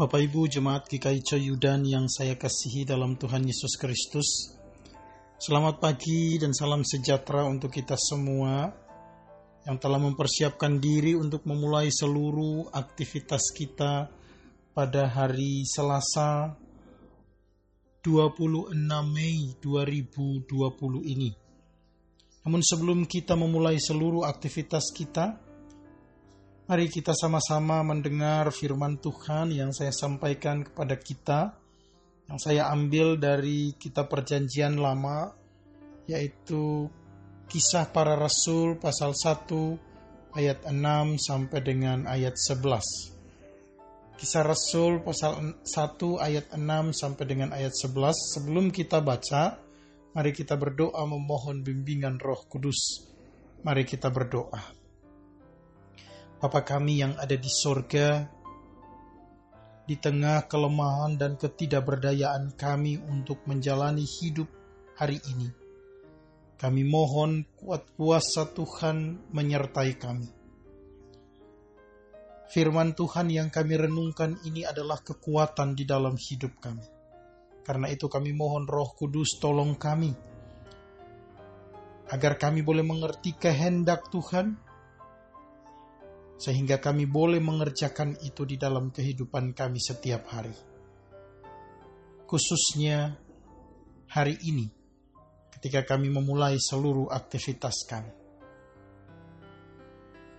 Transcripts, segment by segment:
Bapak Ibu Jemaat GKI Coyudan yang saya kasihi dalam Tuhan Yesus Kristus. Selamat pagi dan salam sejahtera untuk kita semua yang telah mempersiapkan diri untuk memulai seluruh aktivitas kita pada hari Selasa 26 Mei 2020 ini. Namun sebelum kita memulai seluruh aktivitas kita, Mari kita sama-sama mendengar firman Tuhan yang saya sampaikan kepada kita, yang saya ambil dari kitab Perjanjian Lama, yaitu Kisah Para Rasul pasal 1 ayat 6 sampai dengan ayat 11. Kisah Rasul pasal 1 ayat 6 sampai dengan ayat 11. Sebelum kita baca, mari kita berdoa memohon bimbingan Roh Kudus. Mari kita berdoa. Bapa kami yang ada di sorga, di tengah kelemahan dan ketidakberdayaan kami untuk menjalani hidup hari ini. Kami mohon kuat kuasa Tuhan menyertai kami. Firman Tuhan yang kami renungkan ini adalah kekuatan di dalam hidup kami. Karena itu kami mohon roh kudus tolong kami. Agar kami boleh mengerti kehendak Tuhan, sehingga kami boleh mengerjakan itu di dalam kehidupan kami setiap hari. Khususnya hari ini, ketika kami memulai seluruh aktivitas kami.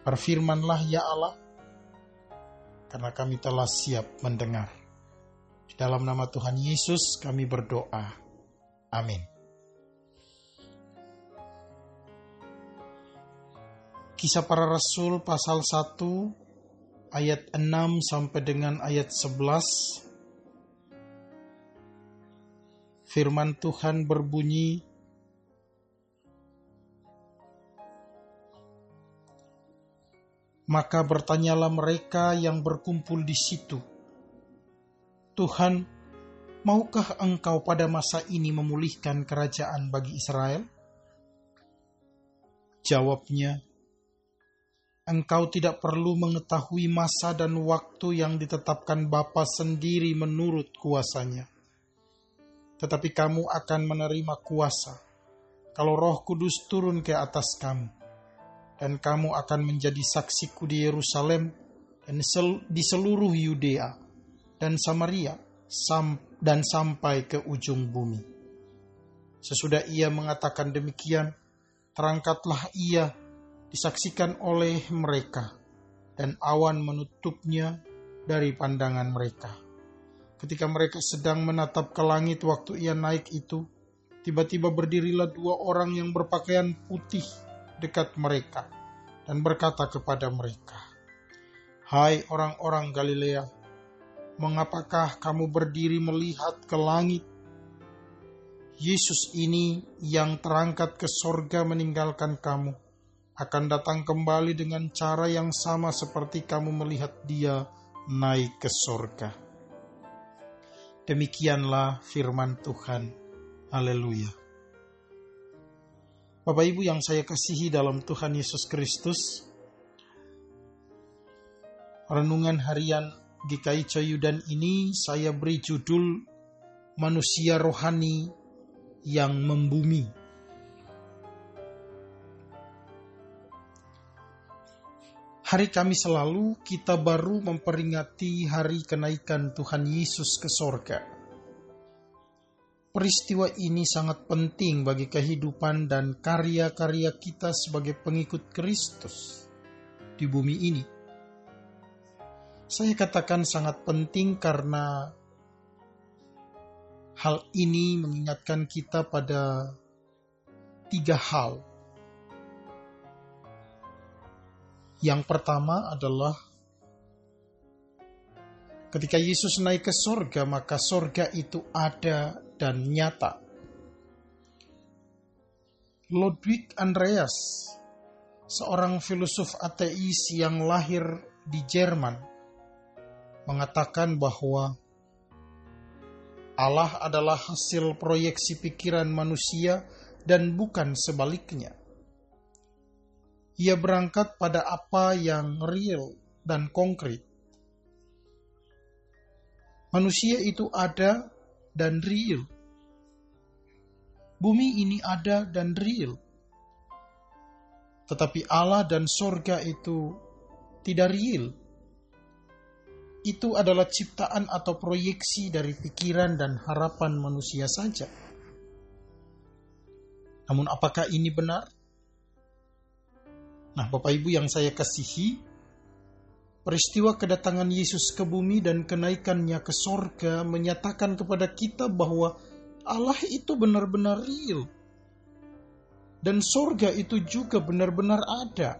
Berfirmanlah ya Allah, karena kami telah siap mendengar. Di dalam nama Tuhan Yesus kami berdoa. Amin. Kisah Para Rasul pasal 1 ayat 6 sampai dengan ayat 11 Firman Tuhan berbunyi Maka bertanyalah mereka yang berkumpul di situ Tuhan, maukah engkau pada masa ini memulihkan kerajaan bagi Israel? Jawabnya, Engkau tidak perlu mengetahui masa dan waktu yang ditetapkan Bapa sendiri menurut kuasanya. Tetapi kamu akan menerima kuasa kalau roh kudus turun ke atas kamu. Dan kamu akan menjadi saksiku di Yerusalem dan di seluruh Yudea dan Samaria dan sampai ke ujung bumi. Sesudah ia mengatakan demikian, terangkatlah ia disaksikan oleh mereka, dan awan menutupnya dari pandangan mereka. Ketika mereka sedang menatap ke langit waktu ia naik itu, tiba-tiba berdirilah dua orang yang berpakaian putih dekat mereka dan berkata kepada mereka, "Hai orang-orang Galilea, mengapakah kamu berdiri melihat ke langit? Yesus ini yang terangkat ke sorga meninggalkan kamu, akan datang kembali dengan cara yang sama seperti kamu melihat dia naik ke sorga. Demikianlah firman Tuhan. Haleluya. Bapak Ibu yang saya kasihi dalam Tuhan Yesus Kristus, renungan harian GKI Coyudan ini saya beri judul Manusia Rohani yang Membumi. Hari kami selalu kita baru memperingati hari kenaikan Tuhan Yesus ke sorga. Peristiwa ini sangat penting bagi kehidupan dan karya-karya kita sebagai pengikut Kristus di bumi ini. Saya katakan sangat penting karena hal ini mengingatkan kita pada tiga hal Yang pertama adalah ketika Yesus naik ke sorga, maka sorga itu ada dan nyata. Ludwig Andreas, seorang filosof ateis yang lahir di Jerman, mengatakan bahwa Allah adalah hasil proyeksi pikiran manusia dan bukan sebaliknya. Ia berangkat pada apa yang real dan konkret. Manusia itu ada dan real. Bumi ini ada dan real. Tetapi Allah dan sorga itu tidak real. Itu adalah ciptaan atau proyeksi dari pikiran dan harapan manusia saja. Namun apakah ini benar? Nah, Bapak Ibu yang saya kasihi, peristiwa kedatangan Yesus ke bumi dan kenaikannya ke sorga menyatakan kepada kita bahwa Allah itu benar-benar real. Dan sorga itu juga benar-benar ada.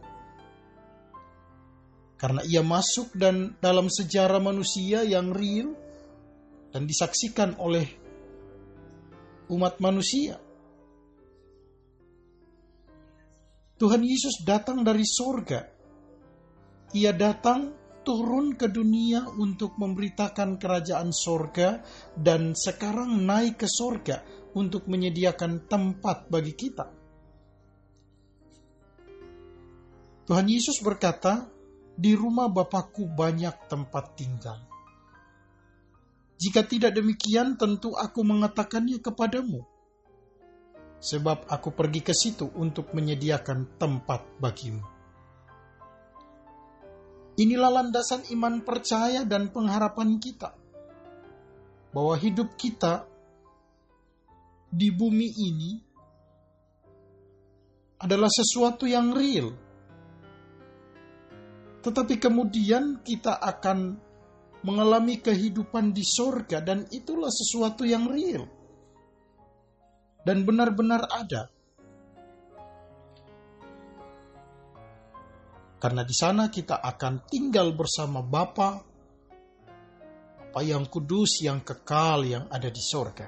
Karena ia masuk dan dalam sejarah manusia yang real dan disaksikan oleh umat manusia. Tuhan Yesus datang dari sorga. Ia datang turun ke dunia untuk memberitakan kerajaan sorga dan sekarang naik ke sorga untuk menyediakan tempat bagi kita. Tuhan Yesus berkata, di rumah Bapakku banyak tempat tinggal. Jika tidak demikian, tentu aku mengatakannya kepadamu sebab aku pergi ke situ untuk menyediakan tempat bagimu. Inilah landasan iman percaya dan pengharapan kita bahwa hidup kita di bumi ini adalah sesuatu yang real. Tetapi kemudian kita akan mengalami kehidupan di sorga dan itulah sesuatu yang real dan benar-benar ada. Karena di sana kita akan tinggal bersama Bapa, Bapa yang kudus, yang kekal, yang ada di sorga.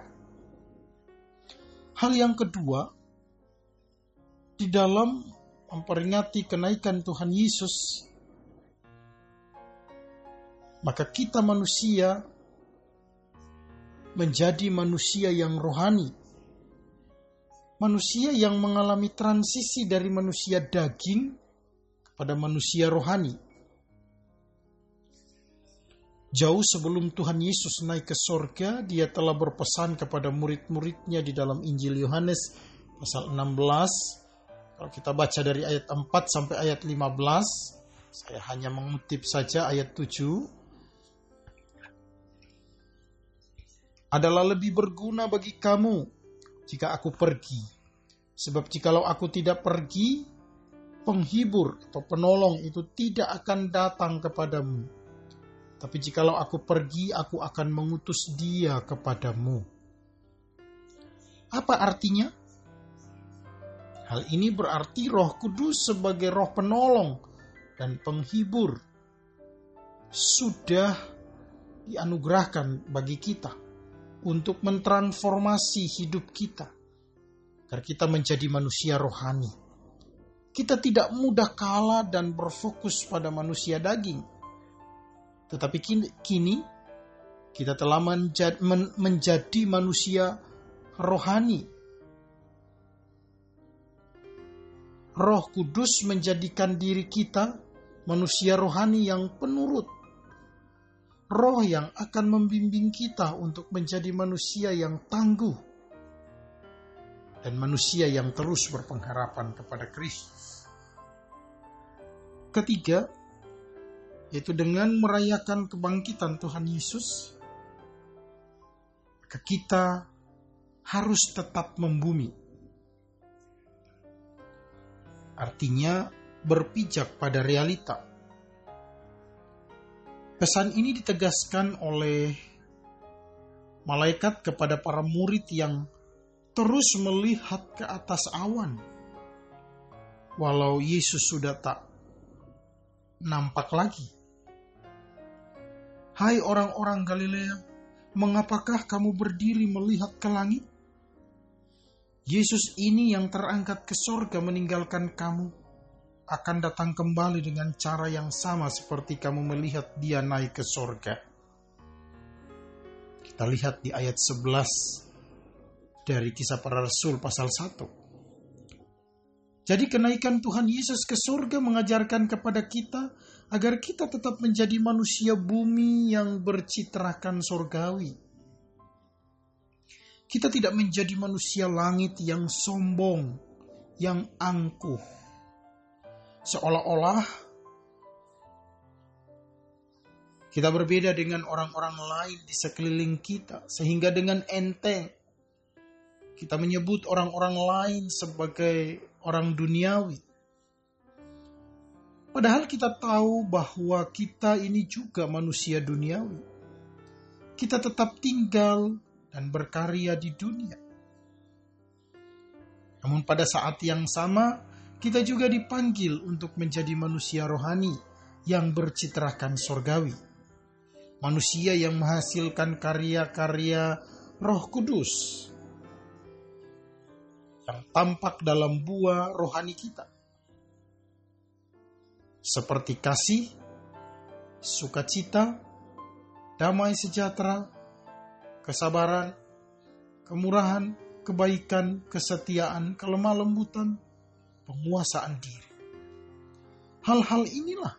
Hal yang kedua, di dalam memperingati kenaikan Tuhan Yesus, maka kita manusia menjadi manusia yang rohani manusia yang mengalami transisi dari manusia daging kepada manusia rohani. Jauh sebelum Tuhan Yesus naik ke sorga, dia telah berpesan kepada murid-muridnya di dalam Injil Yohanes pasal 16. Kalau kita baca dari ayat 4 sampai ayat 15, saya hanya mengutip saja ayat 7. Adalah lebih berguna bagi kamu jika aku pergi. Sebab jikalau aku tidak pergi, penghibur atau penolong itu tidak akan datang kepadamu. Tapi jikalau aku pergi, aku akan mengutus dia kepadamu. Apa artinya? Hal ini berarti roh kudus sebagai roh penolong dan penghibur sudah dianugerahkan bagi kita untuk mentransformasi hidup kita agar kita menjadi manusia rohani. Kita tidak mudah kalah dan berfokus pada manusia daging. Tetapi kini, kita telah menjadi, manusia rohani. Roh Kudus menjadikan diri kita manusia rohani yang penurut roh yang akan membimbing kita untuk menjadi manusia yang tangguh dan manusia yang terus berpengharapan kepada Kristus. Ketiga, yaitu dengan merayakan kebangkitan Tuhan Yesus, maka kita harus tetap membumi. Artinya berpijak pada realita Pesan ini ditegaskan oleh malaikat kepada para murid yang terus melihat ke atas awan. Walau Yesus sudah tak nampak lagi. Hai orang-orang Galilea, mengapakah kamu berdiri melihat ke langit? Yesus ini yang terangkat ke sorga meninggalkan kamu akan datang kembali dengan cara yang sama seperti kamu melihat dia naik ke sorga. Kita lihat di ayat 11 dari kisah para rasul pasal 1. Jadi kenaikan Tuhan Yesus ke surga mengajarkan kepada kita agar kita tetap menjadi manusia bumi yang bercitrakan surgawi. Kita tidak menjadi manusia langit yang sombong, yang angkuh. Seolah-olah kita berbeda dengan orang-orang lain di sekeliling kita, sehingga dengan enteng kita menyebut orang-orang lain sebagai orang duniawi. Padahal kita tahu bahwa kita ini juga manusia duniawi. Kita tetap tinggal dan berkarya di dunia. Namun pada saat yang sama, kita juga dipanggil untuk menjadi manusia rohani yang bercitrakan sorgawi. Manusia yang menghasilkan karya-karya roh kudus yang tampak dalam buah rohani kita. Seperti kasih, sukacita, damai sejahtera, kesabaran, kemurahan, kebaikan, kesetiaan, kelemah lembutan, penguasaan diri. Hal-hal inilah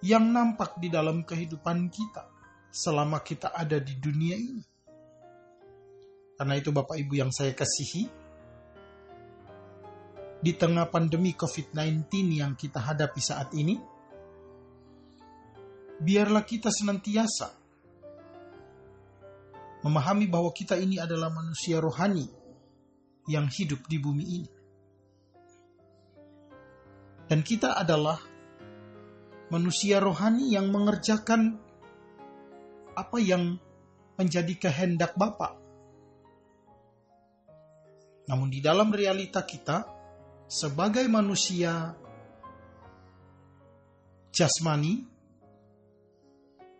yang nampak di dalam kehidupan kita selama kita ada di dunia ini. Karena itu Bapak Ibu yang saya kasihi, di tengah pandemi COVID-19 yang kita hadapi saat ini, biarlah kita senantiasa memahami bahwa kita ini adalah manusia rohani yang hidup di bumi ini. Dan kita adalah manusia rohani yang mengerjakan apa yang menjadi kehendak Bapak namun di dalam realita kita, sebagai manusia jasmani,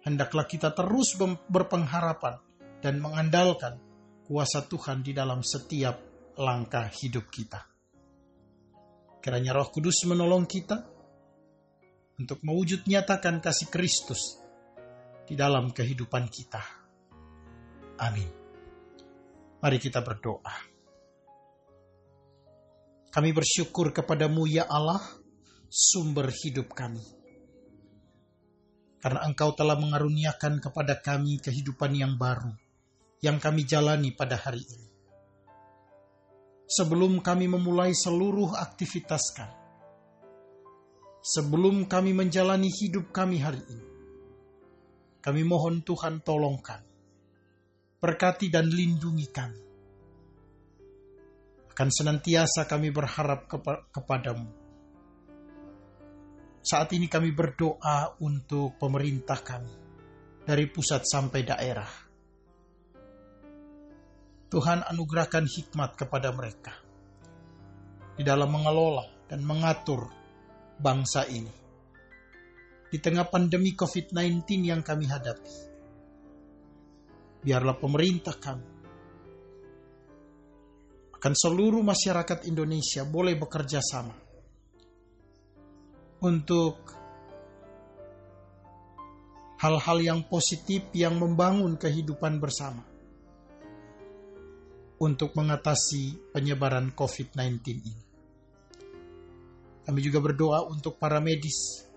hendaklah kita terus berpengharapan dan mengandalkan kuasa Tuhan di dalam setiap langkah hidup kita. Kiranya Roh Kudus menolong kita untuk mewujud nyatakan kasih Kristus di dalam kehidupan kita. Amin. Mari kita berdoa. Kami bersyukur kepadamu ya Allah, sumber hidup kami. Karena engkau telah mengaruniakan kepada kami kehidupan yang baru, yang kami jalani pada hari ini. Sebelum kami memulai seluruh aktivitas kami, sebelum kami menjalani hidup kami hari ini, kami mohon Tuhan tolongkan, berkati dan lindungi kami akan senantiasa kami berharap kepa kepadamu. Saat ini kami berdoa untuk pemerintah kami, dari pusat sampai daerah. Tuhan anugerahkan hikmat kepada mereka di dalam mengelola dan mengatur bangsa ini. Di tengah pandemi COVID-19 yang kami hadapi, biarlah pemerintah kami akan seluruh masyarakat Indonesia boleh bekerja sama untuk hal-hal yang positif yang membangun kehidupan bersama untuk mengatasi penyebaran COVID-19 ini. Kami juga berdoa untuk para medis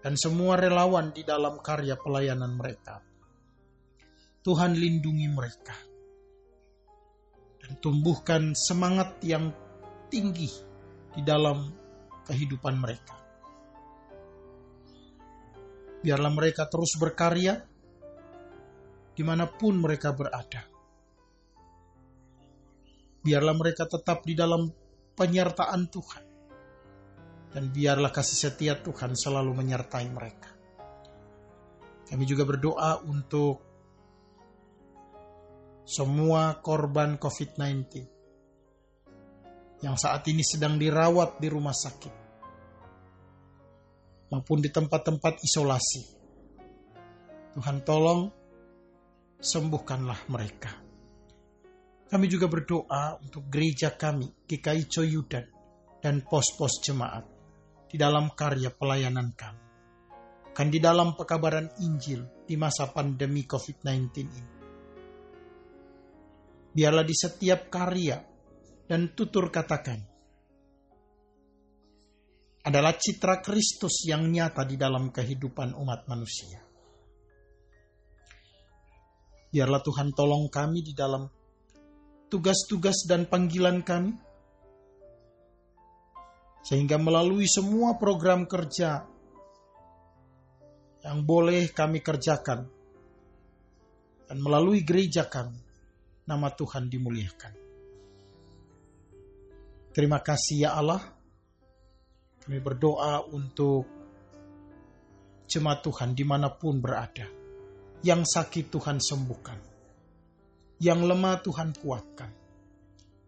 dan semua relawan di dalam karya pelayanan mereka. Tuhan lindungi mereka dan tumbuhkan semangat yang tinggi di dalam kehidupan mereka. Biarlah mereka terus berkarya di mana pun mereka berada. Biarlah mereka tetap di dalam penyertaan Tuhan. Dan biarlah kasih setia Tuhan selalu menyertai mereka. Kami juga berdoa untuk semua korban COVID-19 yang saat ini sedang dirawat di rumah sakit maupun di tempat-tempat isolasi. Tuhan tolong sembuhkanlah mereka. Kami juga berdoa untuk gereja kami, GKI Coyudan, dan pos-pos jemaat di dalam karya pelayanan kami. Kan di dalam pekabaran Injil di masa pandemi COVID-19 ini biarlah di setiap karya dan tutur katakan, adalah citra Kristus yang nyata di dalam kehidupan umat manusia. Biarlah Tuhan tolong kami di dalam tugas-tugas dan panggilan kami, sehingga melalui semua program kerja yang boleh kami kerjakan, dan melalui gereja kami, nama Tuhan dimuliakan. Terima kasih ya Allah. Kami berdoa untuk jemaat Tuhan di mana pun berada. Yang sakit Tuhan sembuhkan. Yang lemah Tuhan kuatkan.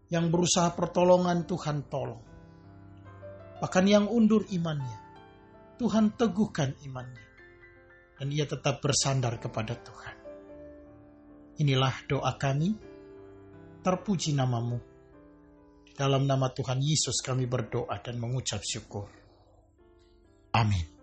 Yang berusaha pertolongan Tuhan tolong. Bahkan yang undur imannya, Tuhan teguhkan imannya. Dan ia tetap bersandar kepada Tuhan. Inilah doa kami. Terpuji namamu. Dalam nama Tuhan Yesus kami berdoa dan mengucap syukur. Amin.